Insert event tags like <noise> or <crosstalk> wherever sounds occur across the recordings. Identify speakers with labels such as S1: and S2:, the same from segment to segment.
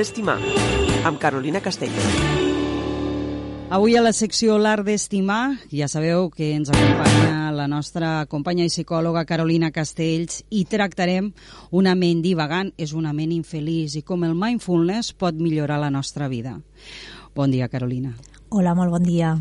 S1: d'estimar, amb Carolina Castelló.
S2: Avui a la secció L'Art d'Estimar, ja sabeu que ens acompanya la nostra companya i psicòloga Carolina Castells i tractarem una ment divagant, és una ment infeliç i com el mindfulness pot millorar la nostra vida. Bon dia, Carolina.
S3: Hola, molt bon dia.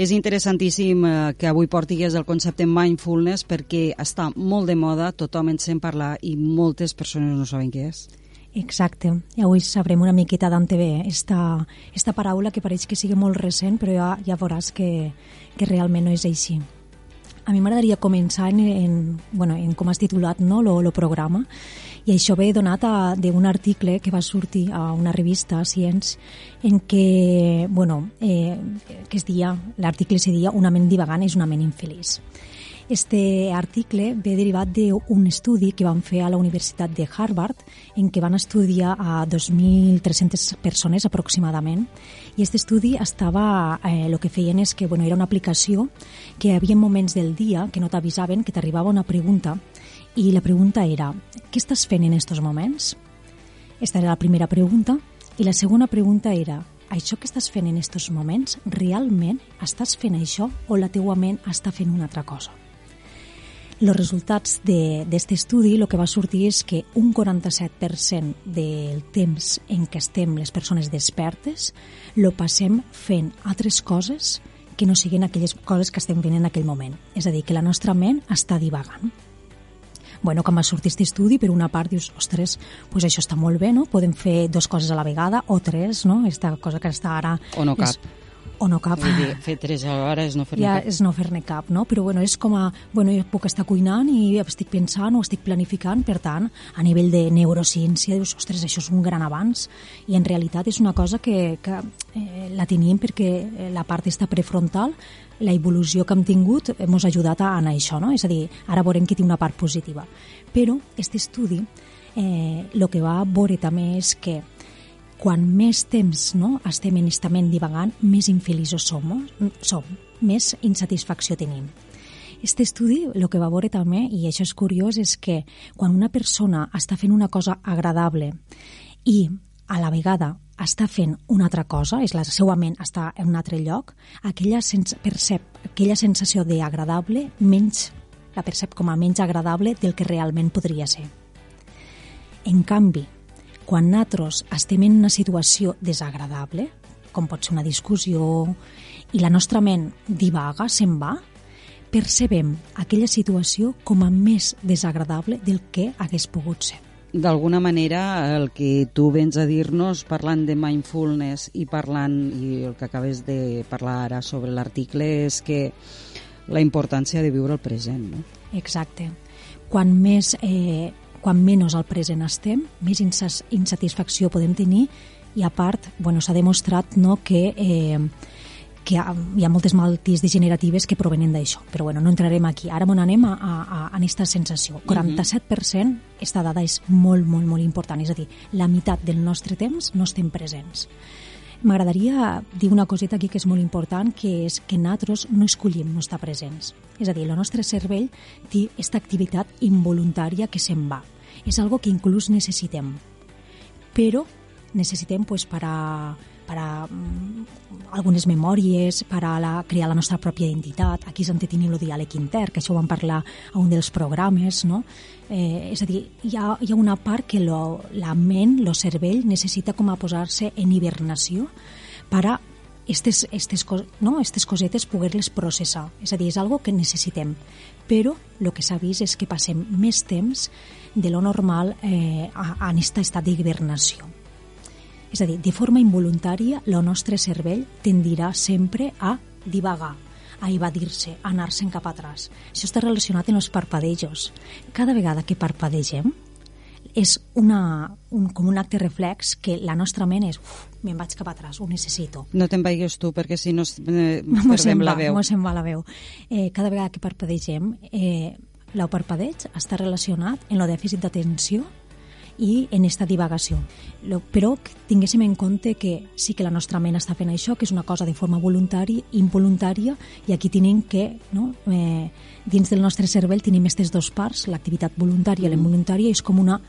S2: És interessantíssim eh, que avui portigués el concepte mindfulness perquè està molt de moda, tothom en sent parlar i moltes persones no saben què és.
S3: Exacte. I avui sabrem una miqueta ve esta, esta paraula que pareix que sigui molt recent, però ja, ja veuràs que, que realment no és així. A mi m'agradaria començar en, en, bueno, en com has titulat no, lo, lo programa, i això ve donat d'un article que va sortir a una revista, Science, en què, bueno, eh, que es dia, l'article se dia Una ment divagant és una ment infeliç. Este article ve derivat d'un estudi que van fer a la Universitat de Harvard en què van estudiar a 2.300 persones aproximadament i aquest estudi estava, eh, el que feien és que bueno, era una aplicació que hi havia moments del dia que no t'avisaven que t'arribava una pregunta i la pregunta era què estàs fent en aquests moments? Esta era la primera pregunta i la segona pregunta era això que estàs fent en aquests moments, realment estàs fent això o la teua ment està fent una altra cosa? Els resultats d'aquest estudi el que va sortir és que un 47% del temps en què estem les persones despertes lo passem fent altres coses que no siguin aquelles coses que estem fent en aquell moment. És a dir, que la nostra ment està divagant bueno, quan va sortir aquest estudi, per una part dius, ostres, pues això està molt bé, no? Podem fer dues coses a la vegada, o tres, no? Esta cosa que està ara...
S2: O no cap. És,
S3: o no cap.
S2: Vull dir, fer tres alhora és no fer-ne
S3: ja,
S2: cap.
S3: és no fer-ne cap, no? Però bueno, és com a... Bueno, jo puc estar cuinant i estic pensant o estic planificant, per tant, a nivell de neurociència, dius, ostres, això és un gran avanç. I en realitat és una cosa que, que eh, la tenim perquè la part està prefrontal la evolució que hem tingut ens ha ajudat a anar a això, no? És a dir, ara veurem que té una part positiva. Però aquest estudi eh, el que va veure també és que quan més temps no, estem en estament divagant, més infeliços som, som, més insatisfacció tenim. Aquest estudi el que va veure també, i això és curiós, és que quan una persona està fent una cosa agradable i a la vegada està fent una altra cosa, és la seva ment està en un altre lloc, aquella sens percep aquella sensació d'agradable menys la percep com a menys agradable del que realment podria ser. En canvi, quan nosaltres estem en una situació desagradable, com pot ser una discussió, i la nostra ment divaga, se'n va, percebem aquella situació com a més desagradable del que hagués pogut ser
S2: d'alguna manera el que tu vens a dir-nos parlant de mindfulness i parlant i el que acabes de parlar ara sobre l'article és que la importància de viure el present, no?
S3: Exacte. Quan més eh, quan menys al present estem, més insatisfacció podem tenir i a part, bueno, s'ha demostrat no, que eh, que hi ha moltes malalties degeneratives que provenen d'això. Però bueno, no entrarem aquí. Ara m'on anem a, a, a, a aquesta sensació. 47%, aquesta dada és molt, molt, molt important. És a dir, la meitat del nostre temps no estem presents. M'agradaria dir una coseta aquí que és molt important, que és que nosaltres no escollim no estar presents. És a dir, el nostre cervell té aquesta activitat involuntària que se'n va. És algo que inclús necessitem. Però necessitem pues, per a per a um, algunes memòries, per a la, crear la nostra pròpia identitat. Aquí és on tenim el diàleg intern, que això ho vam parlar a un dels programes, no? Eh, és a dir, hi ha, hi ha una part que lo, la ment, el cervell, necessita com a posar-se en hibernació per a estes, estes, no? estes cosetes poder-les processar. És a dir, és algo que necessitem. Però el que s'ha vist és que passem més temps de lo normal eh, en aquest estat d'hibernació. És a dir, de forma involuntària, el nostre cervell tendirà sempre a divagar, a evadir-se, a anar-se'n cap atrás. Això està relacionat amb els parpadejos. Cada vegada que parpadegem, és una, un, com un acte reflex que la nostra ment és me'n vaig cap atrás, ho necessito.
S2: No te'n vagis tu, perquè si no eh, <laughs> perdem la veu.
S3: Mos se'n va la veu. Eh, cada vegada que parpadegem, eh, el parpadeig està relacionat en el dèficit d'atenció i en esta divagació. Però tinguéssim en compte que sí que la nostra ment està fent això, que és una cosa de forma voluntària, involuntària, i aquí tenim que, no, eh, dins del nostre cervell tenim aquestes dues parts, l'activitat voluntària i la involuntària, és com una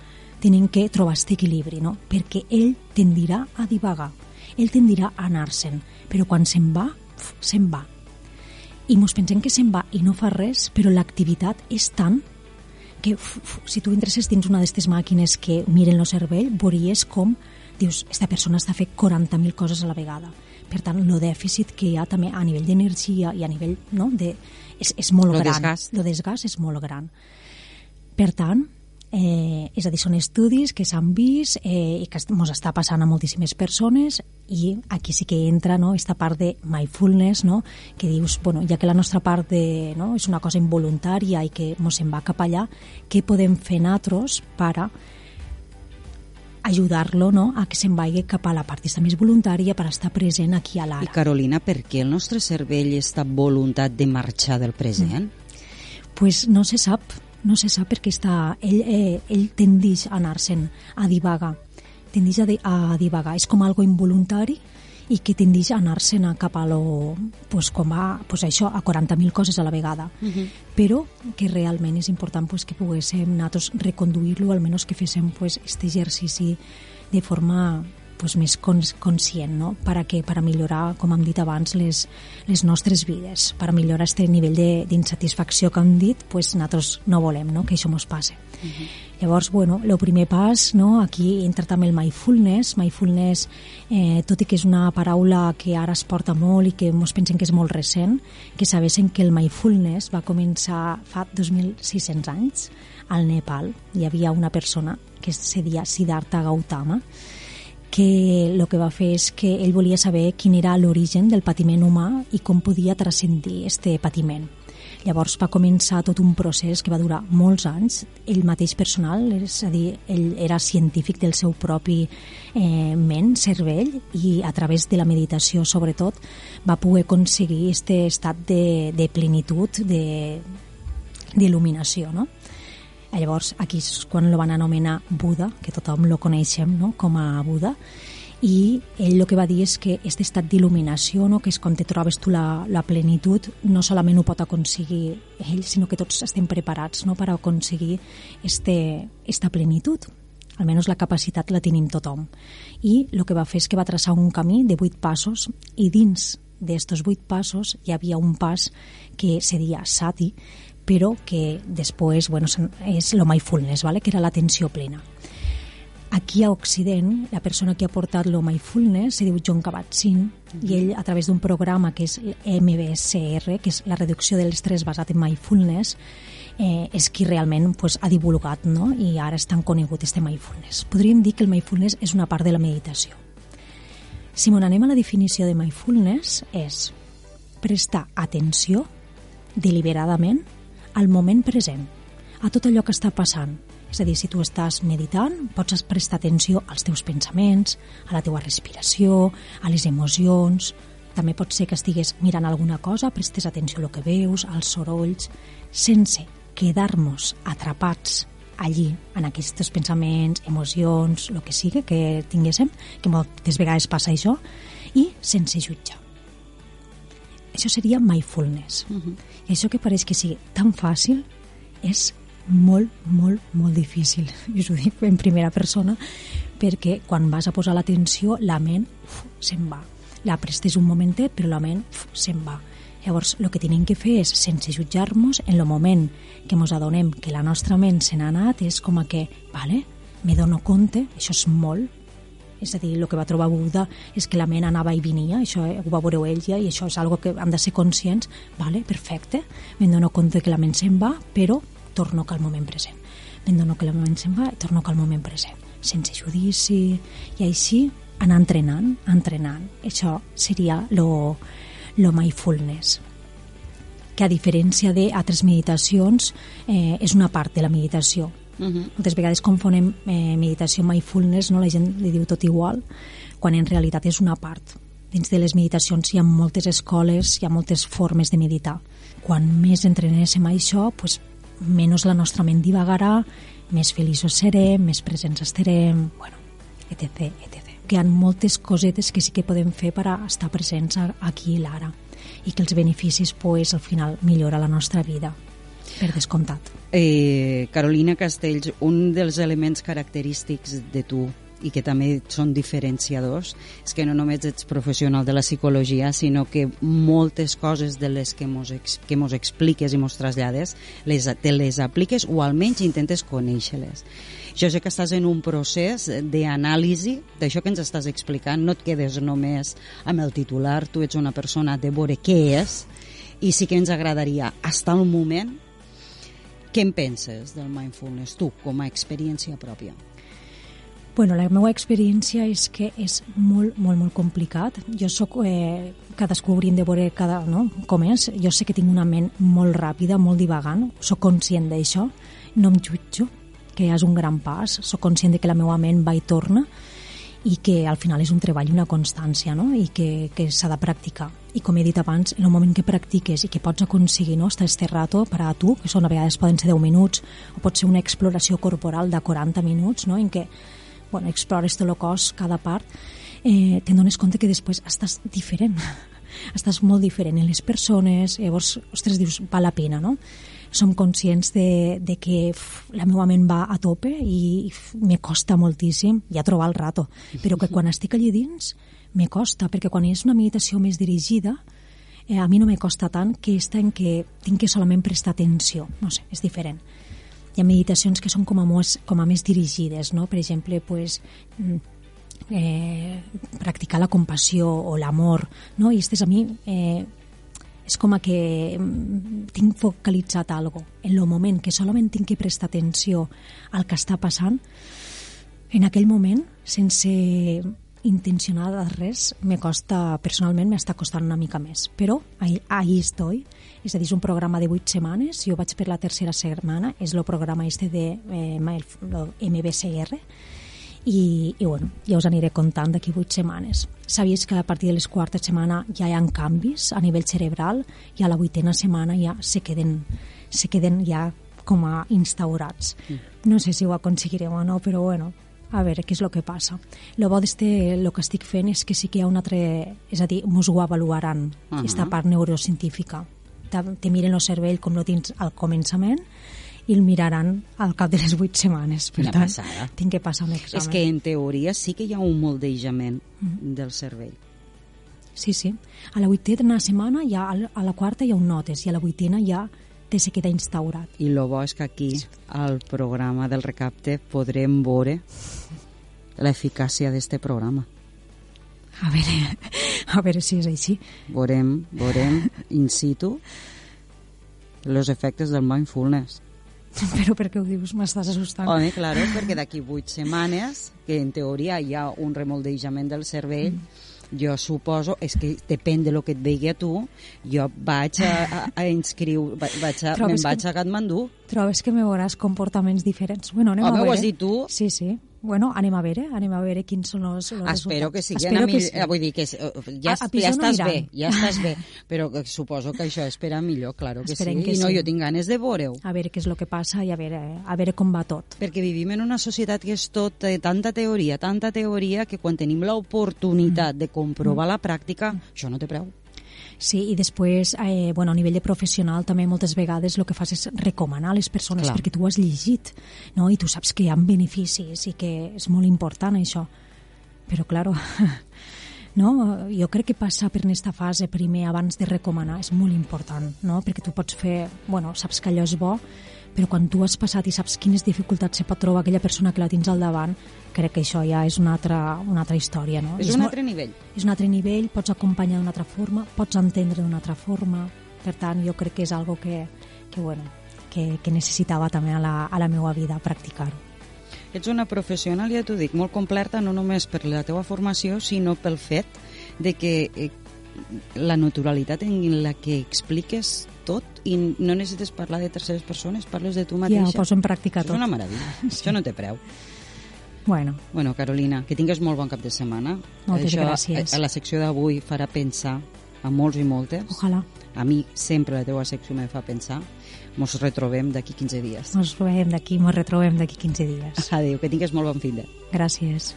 S3: tenen que trobar aquest equilibri, no? perquè ell tendirà a divagar, ell tendirà a anar-se'n, però quan se'n va, se'n va. I mos pensem que se'n va i no fa res, però l'activitat és tant que si tu entresses dins una d'aquestes màquines que miren el cervell, veuries com dius, aquesta persona està fent 40.000 coses a la vegada. Per tant, el dèficit que hi ha també a nivell d'energia i a nivell no, de, és, és molt
S2: lo
S3: gran.
S2: desgast.
S3: El desgast és molt gran. Per tant, eh, és a dir, són estudis que s'han vist eh, i que ens està passant a moltíssimes persones i aquí sí que entra no, esta part de mindfulness, no, que dius, bueno, ja que la nostra part de, no, és una cosa involuntària i que ens en va cap allà, què podem fer nosaltres per a ajudar-lo no, a que se'n vagi cap a la part està més voluntària per estar present aquí a
S2: I
S3: l'ara.
S2: Carolina, per què el nostre cervell està voluntat de marxar del present?
S3: pues no se sap, no se sap perquè està, ell, eh, ell tendeix a anar-se'n a divagar, tendeix a, a divagar, és com algo involuntari i que tendeix a anar-se'n cap a lo, pues, com a, pues això, a 40.000 coses a la vegada. Uh -huh. Però que realment és important pues, que poguéssim nosaltres reconduir-lo, almenys que féssim pues, este exercici de forma pues, més cons conscient, no? per a, que, per a millorar, com hem dit abans, les, les nostres vides, per a millorar este nivell de- d'insatisfacció que hem dit, pues, nosaltres no volem no? que això ens passi. Uh -huh. Llavors, bueno, el primer pas, no? aquí entra també el mindfulness. Mindfulness, eh, tot i que és una paraula que ara es porta molt i que ens pensen que és molt recent, que sabessin que el mindfulness va començar fa 2.600 anys al Nepal. Hi havia una persona que es deia Siddhartha Gautama, que el que va fer és que ell volia saber quin era l'origen del patiment humà i com podia transcendir este patiment. Llavors va començar tot un procés que va durar molts anys. Ell mateix personal, és a dir, ell era científic del seu propi eh, ment, cervell, i a través de la meditació, sobretot, va poder aconseguir este estat de, de plenitud, de d'il·luminació, no? Llavors, aquí és quan lo van anomenar Buda, que tothom lo coneixem no? com a Buda, i ell el que va dir és que aquest estat d'il·luminació, no? que és quan te trobes tu la, la plenitud, no solament ho pot aconseguir ell, sinó que tots estem preparats no? per aconseguir este, esta plenitud. Almenys la capacitat la tenim tothom. I el que va fer és que va traçar un camí de vuit passos i dins d'estos vuit passos hi havia un pas que seria sati, però que després bueno, és el mindfulness, ¿vale? que era l'atenció plena. Aquí a Occident, la persona que ha portat el mindfulness se diu John Kabat-Zinn i ell, a través d'un programa que és MBSR, que és la reducció de l'estrès basat en mindfulness, eh, és qui realment pues, ha divulgat no? i ara és tan conegut este mindfulness. Podríem dir que el mindfulness és una part de la meditació. Si m'on anem a la definició de mindfulness és prestar atenció deliberadament al moment present, a tot allò que està passant. És a dir, si tu estàs meditant, pots prestar atenció als teus pensaments, a la teua respiració, a les emocions... També pot ser que estigues mirant alguna cosa, prestes atenció a lo que veus, als sorolls, sense quedar-nos atrapats allí, en aquests pensaments, emocions, el que sigui que tinguéssim, que moltes vegades passa això, i sense jutjar. Això seria mindfulness. Uh -huh. I això que pareix que sigui tan fàcil és molt, molt, molt difícil. <laughs> I us ho dic en primera persona perquè quan vas a posar l'atenció la ment se'n va. La prestes un momentet però la ment se'n va. Llavors, el que tenim que fer és, sense jutjar-nos, en el moment que ens adonem que la nostra ment se n'ha anat, és com a que, vale, me dono compte, això és molt, és a dir, el que va trobar Buda és que la ment anava i venia, això eh, ho va veure ell ja, i això és algo que hem de ser conscients, vale, perfecte, me'n dono compte que la ment se'n va, però torno al moment present. Me'n dono que la ment se'n va i torno al moment present, sense judici, i així anar entrenant, entrenant. Això seria lo, lo mindfulness. Que a diferència d'altres meditacions eh, és una part de la meditació Uh -huh. Moltes vegades confonem eh, meditació mindfulness, no? la gent li diu tot igual, quan en realitat és una part. Dins de les meditacions hi ha moltes escoles, hi ha moltes formes de meditar. Quan més entrenéssim això, pues, menys la nostra ment divagarà, més feliços serem, més presents estarem, bueno, etc, etc. Que hi ha moltes cosetes que sí que podem fer per a estar presents aquí i l'ara i que els beneficis, pues, al final, millora la nostra vida. Per descomptat.
S2: Eh, Carolina Castells, un dels elements característics de tu i que també són diferenciadors és que no només ets professional de la psicologia sinó que moltes coses de les que mos, que mos expliques i mos trasllades les, te les apliques o almenys intentes conèixer-les jo sé que estàs en un procés d'anàlisi d'això que ens estàs explicant no et quedes només amb el titular tu ets una persona de veure què és i sí que ens agradaria estar al moment què en penses del mindfulness tu com a experiència pròpia
S3: Bueno, la meva experiència és que és molt, molt, molt complicat. Jo sóc, eh, cadascú hauríem de veure cada, no? com és. Jo sé que tinc una ment molt ràpida, molt divagant, sóc conscient d'això, no em jutjo, que és un gran pas, sóc conscient de que la meva ment va i torna i que al final és un treball una constància no? i que, que s'ha de practicar. I com he dit abans, en el moment que practiques i que pots aconseguir no? estar este rato per a tu, que són a vegades poden ser 10 minuts, o pot ser una exploració corporal de 40 minuts, no? en què bueno, explores tot el cos, cada part, eh, te'n dones compte que després estàs diferent. <laughs> estàs molt diferent en les persones, llavors, ostres, dius, val la pena, no? Som conscients de, de que uf, la meva ment va a tope i me costa moltíssim ja trobar el rato, però que quan estic allà dins me costa, perquè quan és una meditació més dirigida, eh, a mi no me costa tant que esta en què tinc que solament prestar atenció, no sé, és diferent hi ha meditacions que són com a, més, com a més dirigides, no? Per exemple, pues, eh, practicar la compassió o l'amor, no? I aquestes a mi eh, és com a que tinc focalitzat algo en el moment que solament tinc que prestar atenció al que està passant en aquell moment sense intencionar res me costa, personalment m'està costant una mica més. Però ahí, ahí estoy. És a dir, és un programa de 8 setmanes, jo vaig per la tercera setmana, és el programa este de eh, MBCR, i, i bueno, ja us aniré contant d'aquí 8 setmanes. Sabies que a partir de les quartes setmana ja hi ha canvis a nivell cerebral i a la vuitena setmana ja se queden, se queden ja com a instaurats. No sé si ho aconseguirem o no, però bueno, a veure què és el que passa. El bo d'este, el que estic fent és que sí que hi ha un altre... És a dir, mos ho avaluaran, uh -huh. esta part neurocientífica te, te miren el cervell com lo tens al començament i el miraran al cap de les 8 setmanes. Per
S2: Una
S3: tant,
S2: passada.
S3: tinc que passar un examen.
S2: És que en teoria sí que hi ha un moldejament
S3: Mm.
S2: del cervell.
S3: Sí, sí. A la vuitena setmana, ja, a la quarta hi ha un notes i a la vuitena ja te se queda instaurat.
S2: I el bo és que aquí, al programa del recapte, podrem veure l'eficàcia d'este programa.
S3: A veure, a veure si és així.
S2: Veurem, veurem in situ els efectes del mindfulness. <laughs>
S3: Però per què ho dius? M'estàs assustant.
S2: Home, claro, perquè d'aquí vuit setmanes, que en teoria hi ha un remoldejament del cervell, mm. jo suposo, és que depèn de lo que et veigui a tu, jo vaig a, a, a inscriure, va- vaig a, me'n vaig
S3: que-
S2: a Katmandú.
S3: Trobes que me veuràs comportaments diferents? Bueno, anem
S2: Home,
S3: a
S2: ho
S3: veure.
S2: has dit tu.
S3: Sí, sí. Bueno, anem a veure, anem a veure quins són els, els
S2: Espero que
S3: resultats.
S2: sigui
S3: Espero
S2: a mi,
S3: que sí.
S2: vull dir que eh, ja,
S3: A- a
S2: ja
S3: no
S2: estàs bé, ja estàs bé, <laughs> però que suposo que això espera millor, claro que
S3: Esperem
S2: sí.
S3: que
S2: I no,
S3: sí.
S2: jo tinc ganes de veure-ho.
S3: A veure què és el que passa i a veure, a veure com va tot.
S2: Perquè vivim en una societat que és tot eh, tanta teoria, tanta teoria, que quan tenim l'oportunitat de comprovar la pràctica, això no té preu.
S3: Sí, i després, eh, bueno, a nivell de professional també moltes vegades el que fas és recomanar a les persones
S2: Clar.
S3: perquè tu ho has llegit, no? I tu saps que hi ha beneficis i que és molt important això. Però, claro, <laughs> no? jo crec que passar per aquesta fase primer abans de recomanar és molt important, no? Perquè tu pots fer, bueno, saps que allò és bo, però quan tu has passat i saps quines dificultats se pot trobar aquella persona que la tens al davant, crec que això ja és una altra, una altra història, no?
S2: És
S3: I
S2: un altre nivell.
S3: és un altre nivell, pots acompanyar d'una altra forma, pots entendre d'una altra forma, per tant, jo crec que és algo que, que, bueno, que, que necessitava també a la, a la meva vida practicar-ho.
S2: Ets una professional, ja t'ho dic, molt completa, no només per la teva formació, sinó pel fet de que eh, la naturalitat en la que expliques tot i no necessites parlar de terceres persones, parles de tu mateixa.
S3: Ja ho poso en pràctica
S2: Això és
S3: tot.
S2: una meravella. Sí. Això no té preu. <laughs>
S3: Bueno,
S2: Bueno, Carolina, que tingues molt bon cap de setmana.
S3: Moltes
S2: Això,
S3: gràcies.
S2: A, a la secció d'avui farà pensar a molts i moltes.
S3: ojalà.
S2: A mi sempre la teva secció me fa pensar. Mos retrobem d'aquí 15 dies.
S3: Ens veiem d'aquí, ens retrobem d'aquí 15 dies. <laughs>
S2: Adéu, que tingues molt bon fin de.
S3: Gràcies.